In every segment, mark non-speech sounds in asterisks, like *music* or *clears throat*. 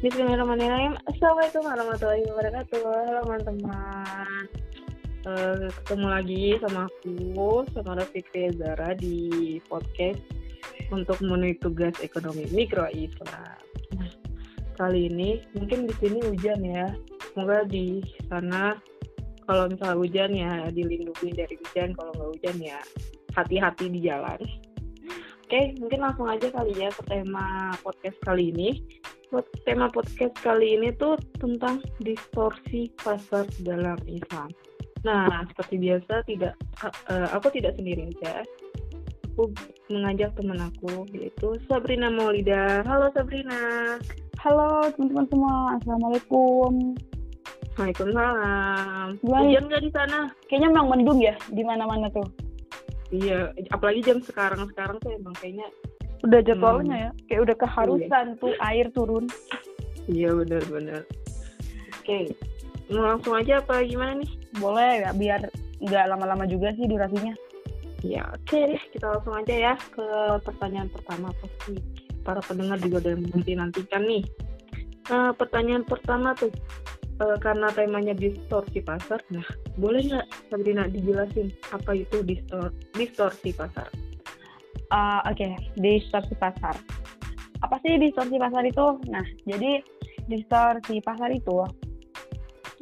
Bismillahirrahmanirrahim. Assalamualaikum warahmatullahi wabarakatuh. Halo teman-teman. Uh, ketemu lagi sama aku, sama Rafiq Zara di podcast untuk memenuhi tugas ekonomi mikro Islam. Kali ini mungkin di sini hujan ya. Semoga di sana kalau misalnya hujan ya dilindungi dari hujan. Kalau nggak hujan ya hati-hati di jalan. Oke, mungkin langsung aja kali ya ke tema podcast kali ini. Tema podcast kali ini tuh tentang distorsi pasar dalam Islam. Nah, seperti biasa tidak uh, aku tidak sendiri aja. Aku mengajak teman aku yaitu Sabrina Maulida. Halo Sabrina. Halo teman-teman semua. Assalamualaikum. Waalaikumsalam. Hujan nggak di sana? Kayaknya memang mendung ya di mana-mana tuh. Iya, apalagi jam sekarang sekarang tuh emang kayaknya udah jadwalnya hmm. ya, kayak udah keharusan iya. tuh air turun. Iya benar-benar. Oke, mau langsung aja apa gimana nih? Boleh ya, biar nggak lama-lama juga sih durasinya. Ya, oke deh, kita langsung aja ya ke pertanyaan pertama pasti para pendengar juga udah nanti nantikan nih. Nah, pertanyaan pertama tuh, uh, karena temanya distorsi pasar, nah boleh nggak Sabrina dijelasin apa itu distor distorsi pasar? Uh, Oke, okay. distorsi pasar. Apa sih distorsi pasar itu? Nah, jadi distorsi pasar itu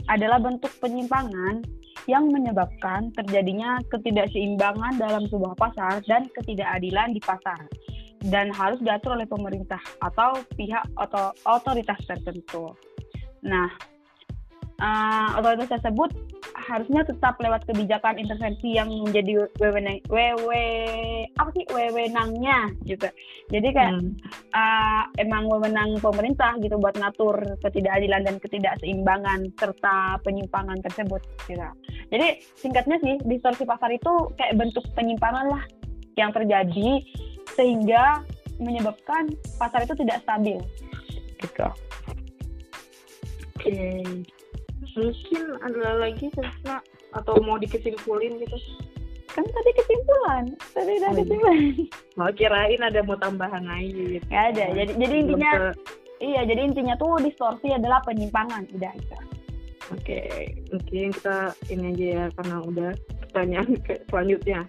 adalah bentuk penyimpangan yang menyebabkan terjadinya ketidakseimbangan dalam sebuah pasar dan ketidakadilan di pasar dan harus diatur oleh pemerintah atau pihak atau otoritas tertentu. Nah, uh, otoritas tersebut harusnya tetap lewat kebijakan intervensi yang menjadi wewenang wewe apa sih wewenangnya gitu. Jadi kayak hmm. uh, emang wewenang pemerintah gitu buat ngatur ketidakadilan dan ketidakseimbangan serta penyimpangan tersebut gitu. Jadi singkatnya sih distorsi pasar itu kayak bentuk penyimpangan lah yang terjadi sehingga menyebabkan pasar itu tidak stabil gitu. Oke. okay mungkin ada lagi Sesna atau mau dikesimpulin gitu? Kan tadi kesimpulan. Tadi udah oh, iya. kesimpulan. Mau kirain ada mau tambahan lagi gitu. Ada. Jadi jadi intinya ke... iya jadi intinya tuh distorsi adalah penyimpangan. Udah itu oke. Okay. mungkin kita ini aja ya karena udah pertanyaan ke selanjutnya.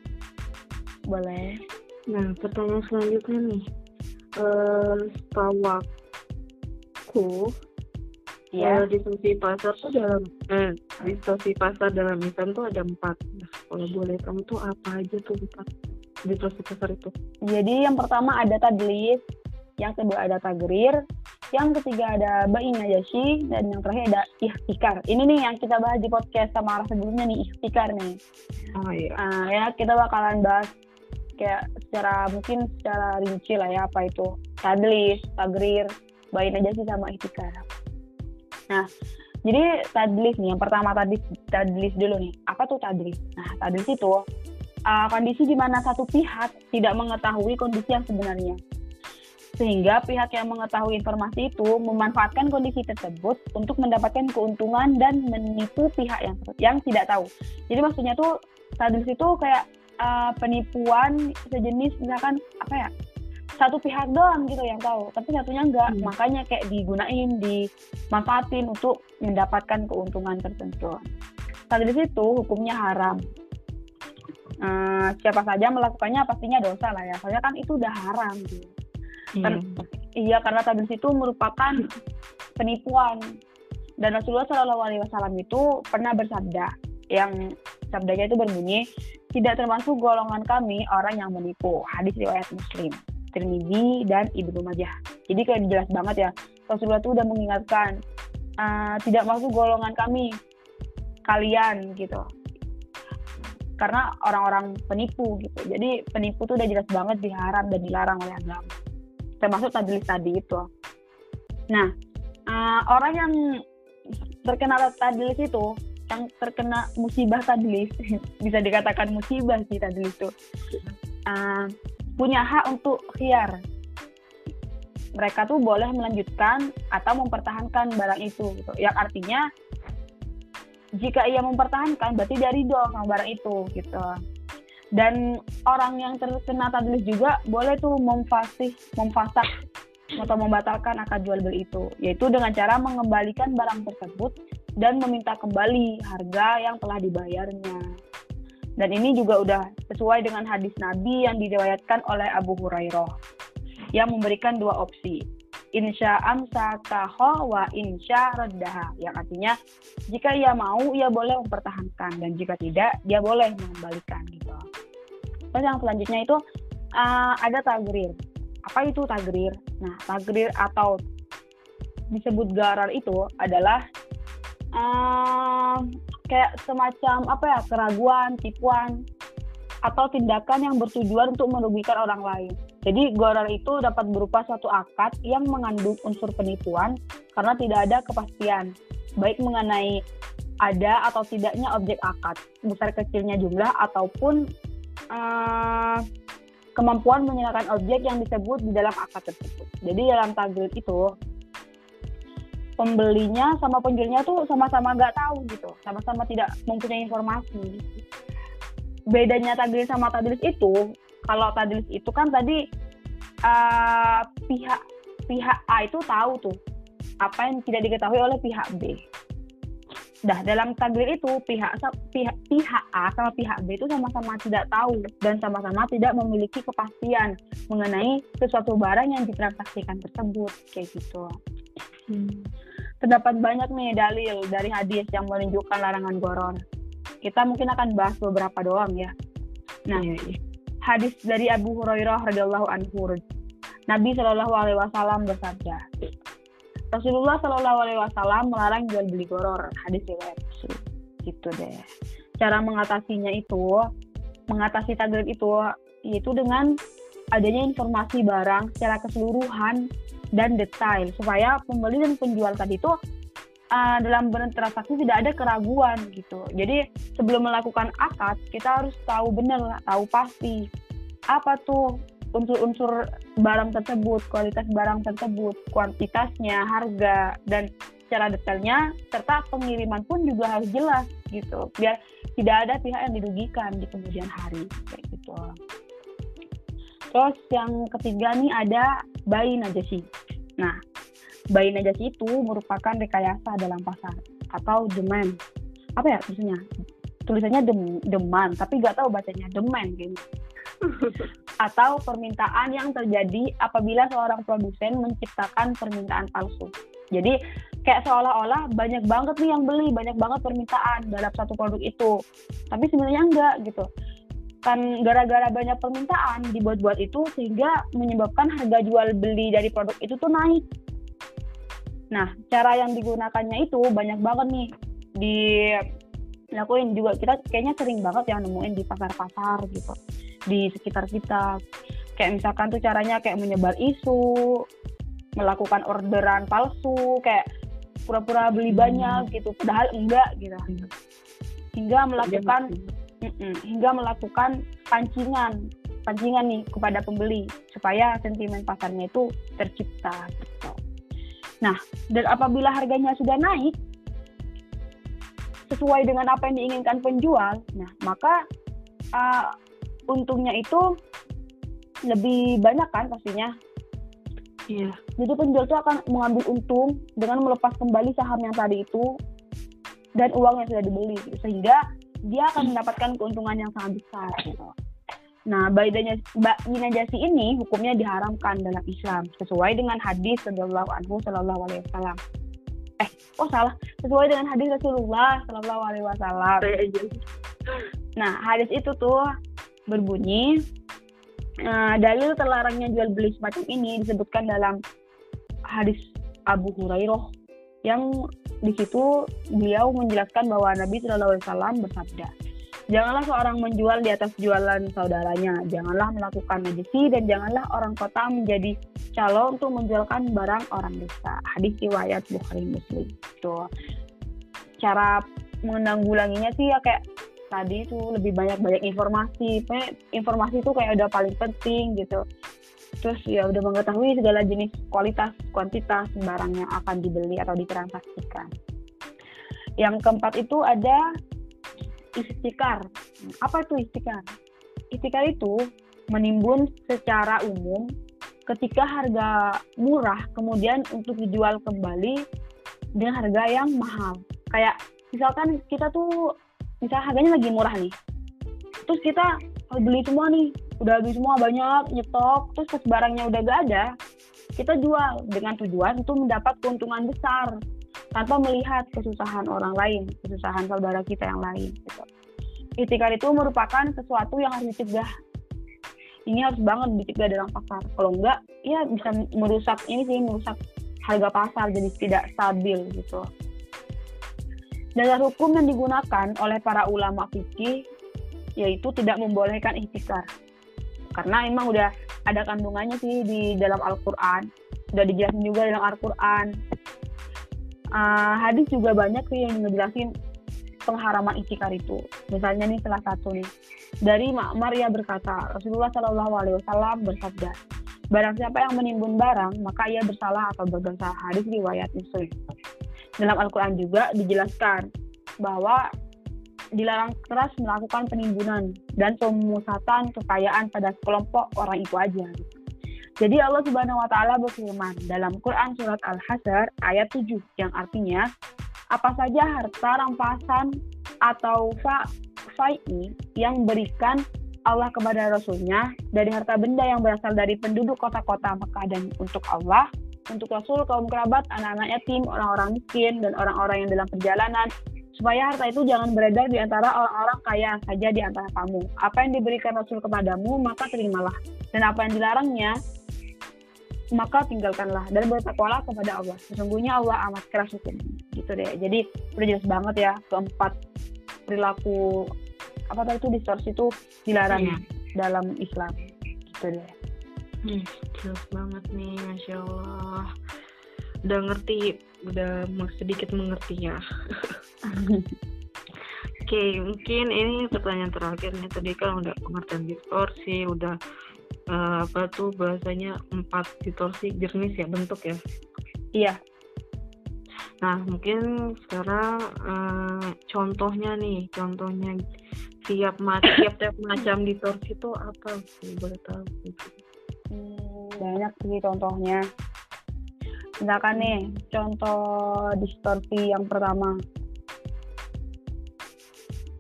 Boleh. Nah pertanyaan selanjutnya nih. Uh, setahu aku ya. Kalau diskusi pasar tuh dalam eh, diskusi pasar dalam Islam tuh ada empat. Nah, kalau boleh kamu tuh apa aja tuh empat diskusi pasar itu? Jadi yang pertama ada tadlis, yang kedua ada tagrir, yang ketiga ada bayi najashi, dan yang terakhir ada ikhtikar. Ini nih yang kita bahas di podcast sama arah sebelumnya nih, ikhtikar nih. Oh iya. Nah, ya kita bakalan bahas kayak secara mungkin secara rinci lah ya apa itu tadlis, tagrir, bayi najashi sama ikhtikar. Nah, jadi tadlis nih, yang pertama tadlis, tadlis dulu nih. Apa tuh tadlis? Nah, tadlis itu uh, kondisi di mana satu pihak tidak mengetahui kondisi yang sebenarnya. Sehingga pihak yang mengetahui informasi itu memanfaatkan kondisi tersebut untuk mendapatkan keuntungan dan menipu pihak yang yang tidak tahu. Jadi maksudnya tuh tadlis itu kayak uh, penipuan sejenis misalkan apa ya satu pihak doang gitu yang tahu tapi satunya enggak. Hmm. makanya kayak digunain dimanfaatin untuk mendapatkan keuntungan tertentu. Saat di situ hukumnya haram. Uh, siapa saja melakukannya pastinya dosa lah ya. Soalnya kan itu udah haram gitu. Hmm. kan iya karena tadi itu merupakan penipuan. Dan Rasulullah Shallallahu Alaihi Wasallam itu pernah bersabda yang sabdanya itu berbunyi tidak termasuk golongan kami orang yang menipu. Hadis riwayat Muslim Tirmidzi dan Ibnu Majah. Jadi kayak jelas banget ya Rasulullah itu udah mengingatkan uh, tidak masuk golongan kami kalian gitu. Karena orang-orang penipu gitu. Jadi penipu tuh udah jelas banget diharam dan dilarang oleh agama. Termasuk tadlis tadi itu. Nah, uh, orang yang terkena tadlis itu yang terkena musibah tadlis *laughs* bisa dikatakan musibah sih tadlis itu uh, punya hak untuk khiar. Mereka tuh boleh melanjutkan atau mempertahankan barang itu gitu. Yang artinya jika ia mempertahankan berarti dari do sama barang itu gitu. Dan orang yang terkena tadlis juga boleh tuh memfasih, memfasak atau membatalkan akad jual beli itu, yaitu dengan cara mengembalikan barang tersebut dan meminta kembali harga yang telah dibayarnya. Dan ini juga udah sesuai dengan hadis Nabi yang diriwayatkan oleh Abu Hurairah yang memberikan dua opsi. Insya amsakaho wa insya reddaha. Yang artinya jika ia mau ia boleh mempertahankan dan jika tidak dia boleh mengembalikan gitu. Terus yang selanjutnya itu uh, ada tagrir. Apa itu tagrir? Nah, tagrir atau disebut garar itu adalah uh, kayak semacam apa ya keraguan, tipuan atau tindakan yang bertujuan untuk merugikan orang lain. Jadi garar itu dapat berupa suatu akad yang mengandung unsur penipuan karena tidak ada kepastian baik mengenai ada atau tidaknya objek akad, besar kecilnya jumlah ataupun uh, kemampuan menyerahkan objek yang disebut di dalam akad tersebut. Jadi dalam tagrid itu pembelinya sama penjualnya tuh sama-sama nggak tahu gitu, sama-sama tidak mempunyai informasi. Bedanya tagrid sama tadlis itu, kalau tadlis itu kan tadi uh, pihak pihak A itu tahu tuh apa yang tidak diketahui oleh pihak B. Nah, dalam takdir itu pihak pihak pihak A sama pihak B itu sama-sama tidak tahu dan sama-sama tidak memiliki kepastian mengenai sesuatu barang yang ditransaksikan tersebut kayak gitu. Hmm. Terdapat banyak nih dalil dari hadis yang menunjukkan larangan goron. Kita mungkin akan bahas beberapa doang ya. Nah, iya, iya. hadis dari Abu Hurairah radhiyallahu anhu. Nabi Shallallahu alaihi wasallam bersabda, Rasulullah Shallallahu Alaihi Wasallam melarang jual beli goror hadis riwayat gitu deh cara mengatasinya itu mengatasi tagar itu yaitu dengan adanya informasi barang secara keseluruhan dan detail supaya pembeli dan penjual tadi itu uh, dalam bertransaksi tidak ada keraguan gitu. Jadi sebelum melakukan akad kita harus tahu benar, tahu pasti apa tuh unsur-unsur barang tersebut, kualitas barang tersebut, kuantitasnya, harga, dan secara detailnya, serta pengiriman pun juga harus jelas gitu, biar tidak ada pihak yang dirugikan di kemudian hari kayak gitu. Terus yang ketiga nih ada bayi najasi. Nah, bayi najasi itu merupakan rekayasa dalam pasar atau demand. Apa ya tulisannya? Tulisannya dem, deman, tapi nggak tahu bacanya demand gitu *laughs* atau permintaan yang terjadi apabila seorang produsen menciptakan permintaan palsu. Jadi kayak seolah-olah banyak banget nih yang beli, banyak banget permintaan dalam satu produk itu. Tapi sebenarnya enggak gitu. Kan gara-gara banyak permintaan dibuat-buat itu sehingga menyebabkan harga jual beli dari produk itu tuh naik. Nah, cara yang digunakannya itu banyak banget nih. Dilakuin juga. Kita kayaknya sering banget yang nemuin di pasar-pasar gitu. Di sekitar kita. Kayak misalkan tuh caranya kayak menyebar isu melakukan orderan palsu kayak pura-pura beli hmm. banyak gitu. Padahal enggak gitu. Hingga melakukan hingga melakukan pancingan pancingan nih kepada pembeli supaya sentimen pasarnya itu tercipta gitu. Nah, dan apabila harganya sudah naik sesuai dengan apa yang diinginkan penjual, nah maka uh, untungnya itu lebih banyak kan pastinya. Iya. Jadi penjual itu akan mengambil untung dengan melepas kembali saham yang tadi itu dan uang yang sudah dibeli gitu. sehingga dia akan mendapatkan keuntungan yang sangat besar gitu. Nah, bayi najasi ini hukumnya diharamkan dalam Islam sesuai dengan hadis Rasulullah anhu Shallallahu alaihi wasallam. Eh, oh salah, sesuai dengan hadis Rasulullah Shallallahu alaihi wasallam. Nah, hadis itu tuh berbunyi uh, dalil terlarangnya jual beli semacam ini disebutkan dalam hadis Abu Hurairah yang di situ beliau menjelaskan bahwa Nabi Shallallahu Alaihi Wasallam bersabda, janganlah seorang menjual di atas jualan saudaranya, janganlah melakukan najisi dan janganlah orang kota menjadi calon untuk menjualkan barang orang desa. Hadis riwayat Bukhari Muslim. Itu cara menanggulanginya sih ya kayak tadi itu lebih banyak banyak informasi informasi itu kayak udah paling penting gitu terus ya udah mengetahui segala jenis kualitas kuantitas barang yang akan dibeli atau ditransaksikan yang keempat itu ada istikar apa itu istikar istikar itu menimbun secara umum ketika harga murah kemudian untuk dijual kembali dengan harga yang mahal. Kayak misalkan kita tuh misal harganya lagi murah nih. Terus kita beli semua nih, udah beli semua banyak, nyetok, terus pas barangnya udah gak ada, kita jual. Dengan tujuan untuk mendapat keuntungan besar tanpa melihat kesusahan orang lain, kesusahan saudara kita yang lain. Gitu. Itikar itu merupakan sesuatu yang harus dicegah. Ini harus banget dicegah dalam pasar. Kalau enggak ya bisa merusak ini sih merusak harga pasar jadi tidak stabil gitu. Dasar hukum yang digunakan oleh para ulama fikih yaitu tidak membolehkan ihtikar karena emang udah ada kandungannya sih di dalam Al-Quran udah dijelasin juga dalam Al-Quran uh, hadis juga banyak sih yang ngejelasin pengharaman itikar itu. Misalnya nih salah satu nih dari Ma'mar ia berkata Rasulullah Shallallahu Alaihi Wasallam bersabda Barang siapa yang menimbun barang maka ia bersalah atau berdosa hadis riwayat Muslim. Dalam Al-Quran juga dijelaskan bahwa dilarang keras melakukan penimbunan dan pemusatan kekayaan pada kelompok orang itu aja. Jadi Allah Subhanahu wa taala berfirman dalam Quran surat Al-Hasyr ayat 7 yang artinya apa saja harta rampasan atau fa fai'i yang berikan Allah kepada Rasulnya dari harta benda yang berasal dari penduduk kota-kota Mekah dan untuk Allah, untuk Rasul, kaum kerabat, anak-anak yatim, orang-orang miskin, dan orang-orang yang dalam perjalanan, supaya harta itu jangan beredar di antara orang-orang kaya saja di antara kamu. Apa yang diberikan Rasul kepadamu, maka terimalah. Dan apa yang dilarangnya, maka tinggalkanlah dan bertakwalah kepada Allah. Sesungguhnya Allah amat keras hukum. Gitu deh. Jadi udah jelas banget ya keempat perilaku apa tadi itu distorsi itu dilarang iya. dalam Islam. Gitu deh. Hmm, jelas banget nih, masya Allah. Udah ngerti, udah sedikit mengertinya. *laughs* Oke, okay, mungkin ini pertanyaan terakhirnya tadi kan udah pengertian distorsi, udah uh, apa tuh bahasanya empat distorsi jenis ya bentuk ya? Iya. Nah mungkin sekarang uh, contohnya nih contohnya tiap macam tiap tiap macam distorsi itu apa sih boleh tahu? Hmm, banyak sih contohnya misalkan nih contoh distorsi yang pertama.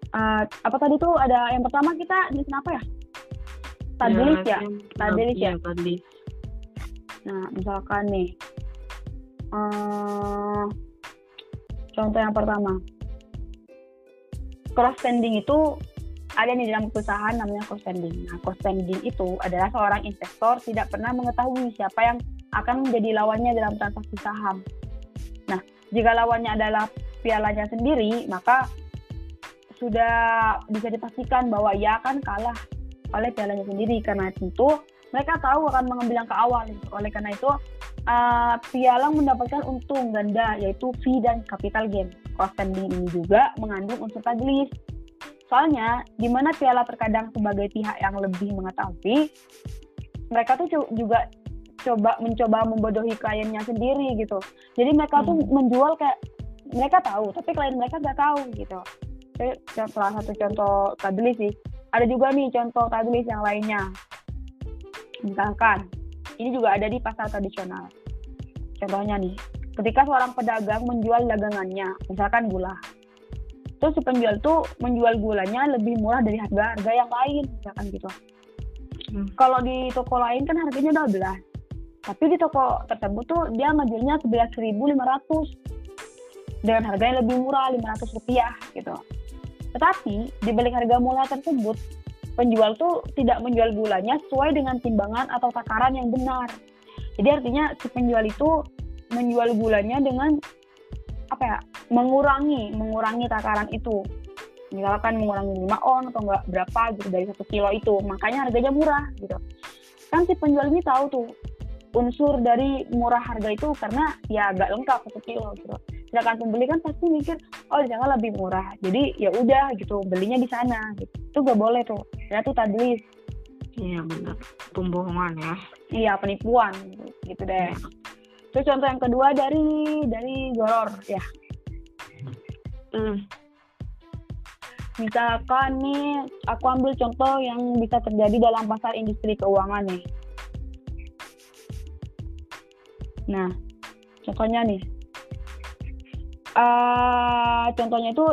Uh, apa tadi tuh? Ada yang pertama kita jenis apa ya? Tadlis ya, Tadlis ya. Tadlis. Nah, misalkan nih, um, contoh yang pertama, cross standing itu ada di dalam perusahaan namanya cross standing. Nah, cross standing itu adalah seorang investor tidak pernah mengetahui siapa yang akan menjadi lawannya dalam transaksi saham. Nah, jika lawannya adalah pialanya sendiri, maka sudah bisa dipastikan bahwa ia akan kalah oleh pialanya sendiri. Karena itu mereka tahu akan mengambil yang ke awal. Oleh karena itu uh, piala mendapatkan untung ganda yaitu fee dan capital gain. Cost standing ini juga mengandung unsur taglis. Soalnya di mana piala terkadang sebagai pihak yang lebih mengetahui mereka tuh juga coba mencoba membodohi kliennya sendiri gitu jadi mereka hmm. tuh menjual kayak mereka tahu tapi klien mereka nggak tahu gitu itu salah satu contoh taglis sih ada juga nih contoh taglis yang lainnya. Misalkan, ini juga ada di pasar tradisional. Contohnya nih, ketika seorang pedagang menjual dagangannya, misalkan gula. Terus si penjual tuh menjual gulanya lebih murah dari harga-harga yang lain, misalkan gitu. Hmm. Kalau di toko lain kan harganya 12. Tapi di toko tersebut tuh dia ngejualnya 11.500 dengan harga yang lebih murah 500 rupiah gitu. Tetapi di balik harga mula tersebut, penjual tuh tidak menjual gulanya sesuai dengan timbangan atau takaran yang benar. Jadi artinya si penjual itu menjual gulanya dengan apa ya? mengurangi, mengurangi takaran itu. Misalkan mengurangi 5 on atau enggak berapa gitu dari satu kilo itu, makanya harganya murah gitu. Kan si penjual ini tahu tuh unsur dari murah harga itu karena ya agak lengkap satu kilo gitu. Sedangkan pembeli kan pasti mikir oh di sana lebih murah. Jadi ya udah gitu belinya di sana gitu. Itu gak boleh tuh. Ya tuh tadi. Iya benar. Pembohongan ya. Iya penipuan gitu deh. Ya. terus contoh yang kedua dari dari goror ya. Hmm. misalkan nih aku ambil contoh yang bisa terjadi dalam pasar industri keuangan nih Nah, contohnya nih, uh, contohnya itu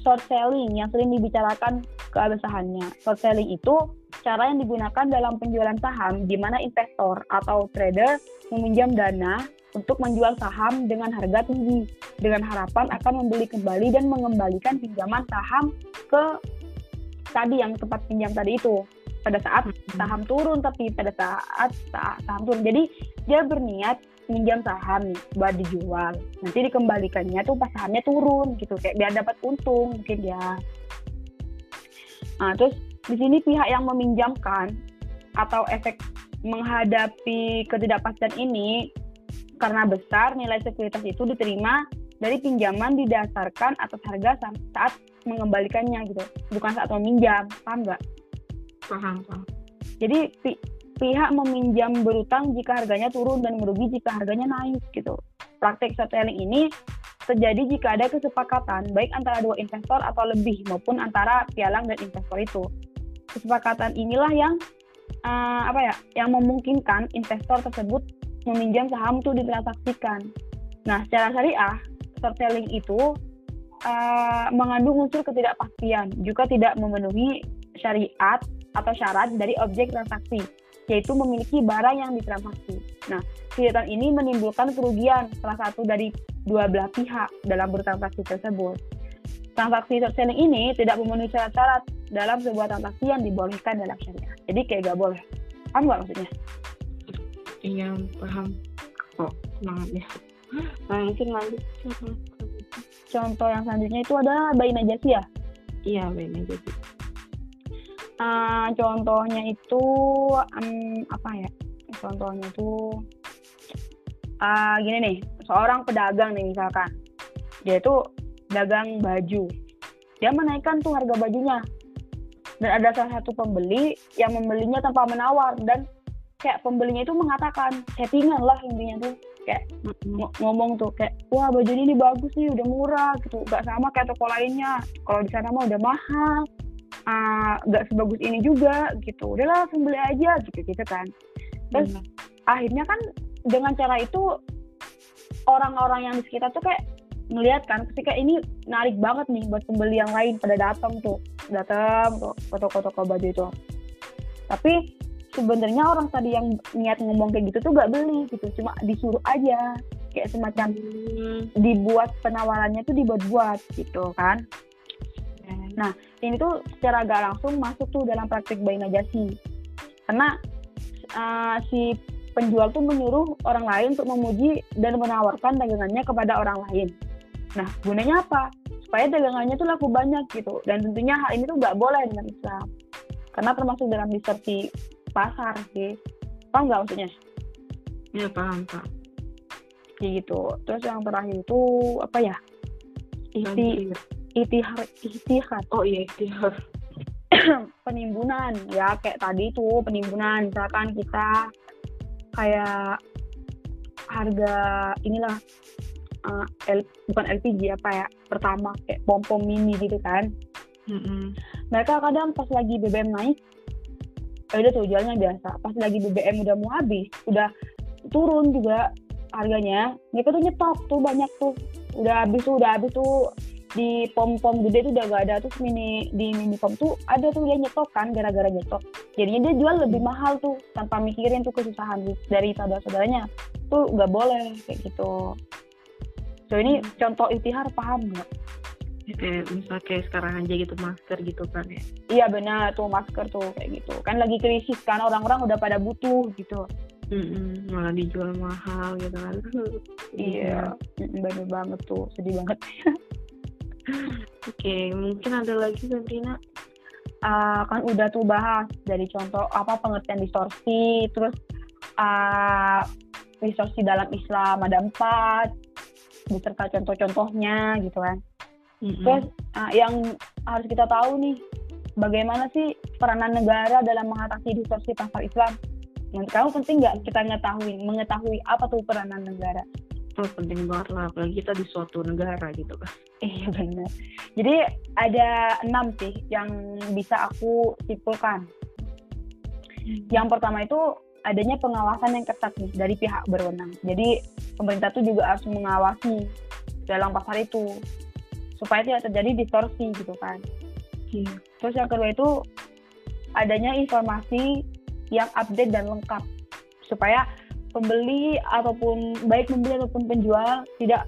short selling yang sering dibicarakan keabsahannya. Short selling itu cara yang digunakan dalam penjualan saham di mana investor atau trader meminjam dana untuk menjual saham dengan harga tinggi dengan harapan akan membeli kembali dan mengembalikan pinjaman saham ke tadi yang tempat pinjam tadi itu pada saat hmm. saham turun tapi pada saat saham turun. Jadi dia berniat minjam saham buat dijual. Nanti dikembalikannya tuh pas sahamnya turun gitu. Kayak biar dapat untung mungkin ya. Nah terus di sini pihak yang meminjamkan atau efek menghadapi ketidakpastian ini karena besar nilai sekuritas itu diterima dari pinjaman didasarkan atas harga saat mengembalikannya gitu. Bukan saat meminjam paham nggak paham paham jadi pihak meminjam berutang jika harganya turun dan merugi jika harganya naik gitu. Praktek short selling ini terjadi jika ada kesepakatan baik antara dua investor atau lebih maupun antara pialang dan investor itu. Kesepakatan inilah yang uh, apa ya, yang memungkinkan investor tersebut meminjam saham itu ditransaksikan. Nah, secara syariah, short selling itu uh, mengandung unsur ketidakpastian, juga tidak memenuhi syariat atau syarat dari objek transaksi yaitu memiliki barang yang ditransaksi. Nah, kegiatan ini menimbulkan kerugian salah satu dari dua belah pihak dalam bertransaksi tersebut. Transaksi short selling ini tidak memenuhi syarat-syarat dalam sebuah transaksi yang dibolehkan dalam syariah. Jadi kayak gak boleh. Paham nggak maksudnya? Iya, paham. Kok, semangat ya. Nah, mungkin lanjut. Contoh yang selanjutnya itu ada bayi najasi ya? Iya, bayi najasi uh, contohnya itu um, apa ya? Contohnya itu uh, gini nih seorang pedagang nih misalkan. Dia itu dagang baju. Dia menaikkan tuh harga bajunya. Dan ada salah satu pembeli yang membelinya tanpa menawar. Dan kayak pembelinya itu mengatakan settingan lah intinya tuh. Kayak ng ngomong tuh kayak wah baju ini bagus nih udah murah gitu. Gak sama kayak toko lainnya. Kalau di sana mah udah mahal nggak uh, sebagus ini juga gitu. Udahlah langsung beli aja gitu gitu kan. Terus hmm. akhirnya kan dengan cara itu orang-orang yang di sekitar tuh kayak ngeliat kan ketika ini narik banget nih buat pembeli yang lain pada datang tuh datang ke toko-toko baju itu. Tapi sebenarnya orang tadi yang niat ngomong kayak gitu tuh gak beli gitu. Cuma disuruh aja kayak semacam hmm. dibuat penawarannya tuh dibuat-buat gitu kan Nah, ini tuh secara gak langsung masuk tuh dalam praktik bayi najasi. Karena uh, si penjual tuh menyuruh orang lain untuk memuji dan menawarkan dagangannya kepada orang lain. Nah, gunanya apa? Supaya dagangannya tuh laku banyak gitu. Dan tentunya hal ini tuh gak boleh dengan Islam. Karena termasuk dalam distorsi pasar sih. Paham nggak maksudnya? Iya, paham, Pak. gitu. Terus yang terakhir itu apa ya? Isi itihar itihar oh iya itihar. *coughs* Penimbunan ya kayak tadi tuh penimbunan. Misalkan kita kayak harga inilah uh, L, bukan LPG apa ya pertama kayak pom pom mini gitu kan. Mm-hmm. mereka kadang pas lagi BBM naik ya udah tuh jualnya biasa. Pas lagi BBM udah mau habis udah turun juga harganya mereka tuh nyetok tuh banyak tuh. Udah habis tuh udah habis tuh di pom pom gede tuh udah gak ada. Terus mini di mini pom tuh ada tuh dia nyetok kan gara-gara nyetok. Jadinya dia jual lebih mahal tuh tanpa mikirin tuh kesusahan dari saudara-saudaranya. Tuh gak boleh kayak gitu. So ini contoh itihar paham nggak? Kayak misal kayak sekarang aja gitu masker gitu kan ya. Iya benar tuh masker tuh kayak gitu. Kan lagi krisis kan orang-orang udah pada butuh gitu. Mm-mm, malah dijual mahal gitu kan. *laughs* Iya bener banget tuh sedih banget *laughs* Oke, mungkin ada lagi Sabrina? Uh, kan udah tuh bahas dari contoh apa pengertian distorsi, terus uh, distorsi dalam Islam ada empat, beserta contoh-contohnya gitu kan. Mm-hmm. Terus uh, yang harus kita tahu nih, bagaimana sih peranan negara dalam mengatasi distorsi pasar Islam? Menurut kamu penting nggak kita mengetahui mengetahui apa tuh peranan negara? Oh, penting banget lah, apalagi kita di suatu negara gitu kan. *laughs* Iya benar. Jadi ada enam sih yang bisa aku simpulkan. Hmm. Yang pertama itu adanya pengawasan yang ketat nih dari pihak berwenang. Jadi pemerintah tuh juga harus mengawasi dalam pasar itu supaya tidak terjadi distorsi gitu kan. Iya. Terus yang kedua itu adanya informasi yang update dan lengkap supaya pembeli ataupun baik pembeli ataupun penjual tidak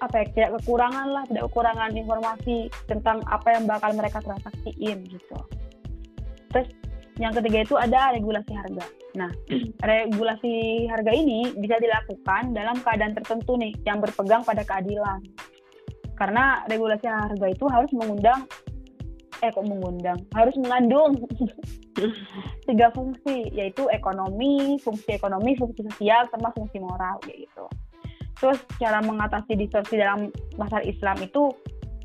apa ya tidak kekurangan lah tidak kekurangan informasi tentang apa yang bakal mereka transaksiin gitu. Terus yang ketiga itu ada regulasi harga. Nah, *clears throat* regulasi harga ini bisa dilakukan dalam keadaan tertentu nih yang berpegang pada keadilan. Karena regulasi harga itu harus mengundang eh kok mengundang harus mengandung *laughs* tiga fungsi yaitu ekonomi, fungsi ekonomi, fungsi sosial, sama fungsi moral gitu. Terus cara mengatasi distorsi dalam pasar Islam itu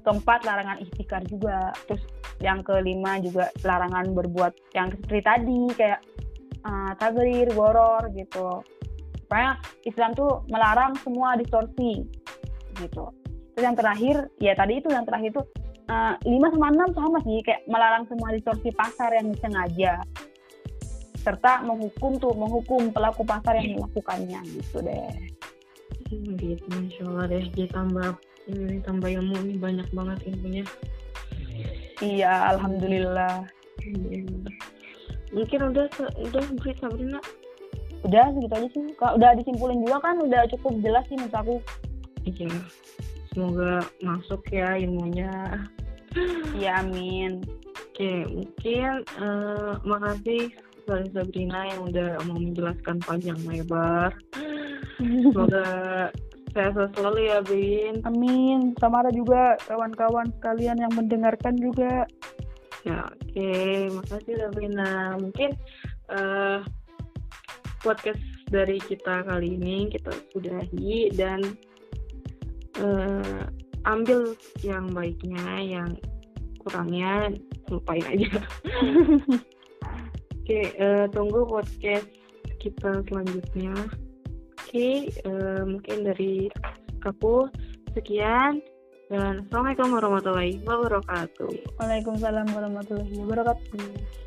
keempat larangan ikhtikar juga. Terus yang kelima juga larangan berbuat yang seperti tadi kayak uh, tagrir, goror gitu. Supaya Islam tuh melarang semua distorsi gitu. Terus yang terakhir, ya tadi itu yang terakhir itu uh, 5 sama 6 sama sih kayak melarang semua distorsi pasar yang disengaja serta menghukum tuh menghukum pelaku pasar yang melakukannya gitu deh. Gitu masya Allah deh jadi tambah ini tambah ilmu ini banyak banget ilmunya iya alhamdulillah. Hmm. mungkin udah udah Bri Sabrina? Udah segitu aja sih Kak, udah disimpulin juga kan udah cukup jelas sih menurut aku. Iya semoga masuk ya ilmunya. Iya amin. Oke mungkin eh, makasih dari Sabrina yang udah mau menjelaskan panjang lebar. Semoga sehat selalu ya Bin. Amin. Sama ada juga kawan-kawan sekalian yang mendengarkan juga. Ya, oke. Makasih Sabrina. Mungkin eh podcast dari kita kali ini kita sudahi dan eh ambil yang baiknya, yang kurangnya lupain aja. *laughs* oke, eh, tunggu podcast kita selanjutnya. Oke, eh, mungkin dari aku sekian dan assalamualaikum warahmatullahi wabarakatuh. Waalaikumsalam warahmatullahi wabarakatuh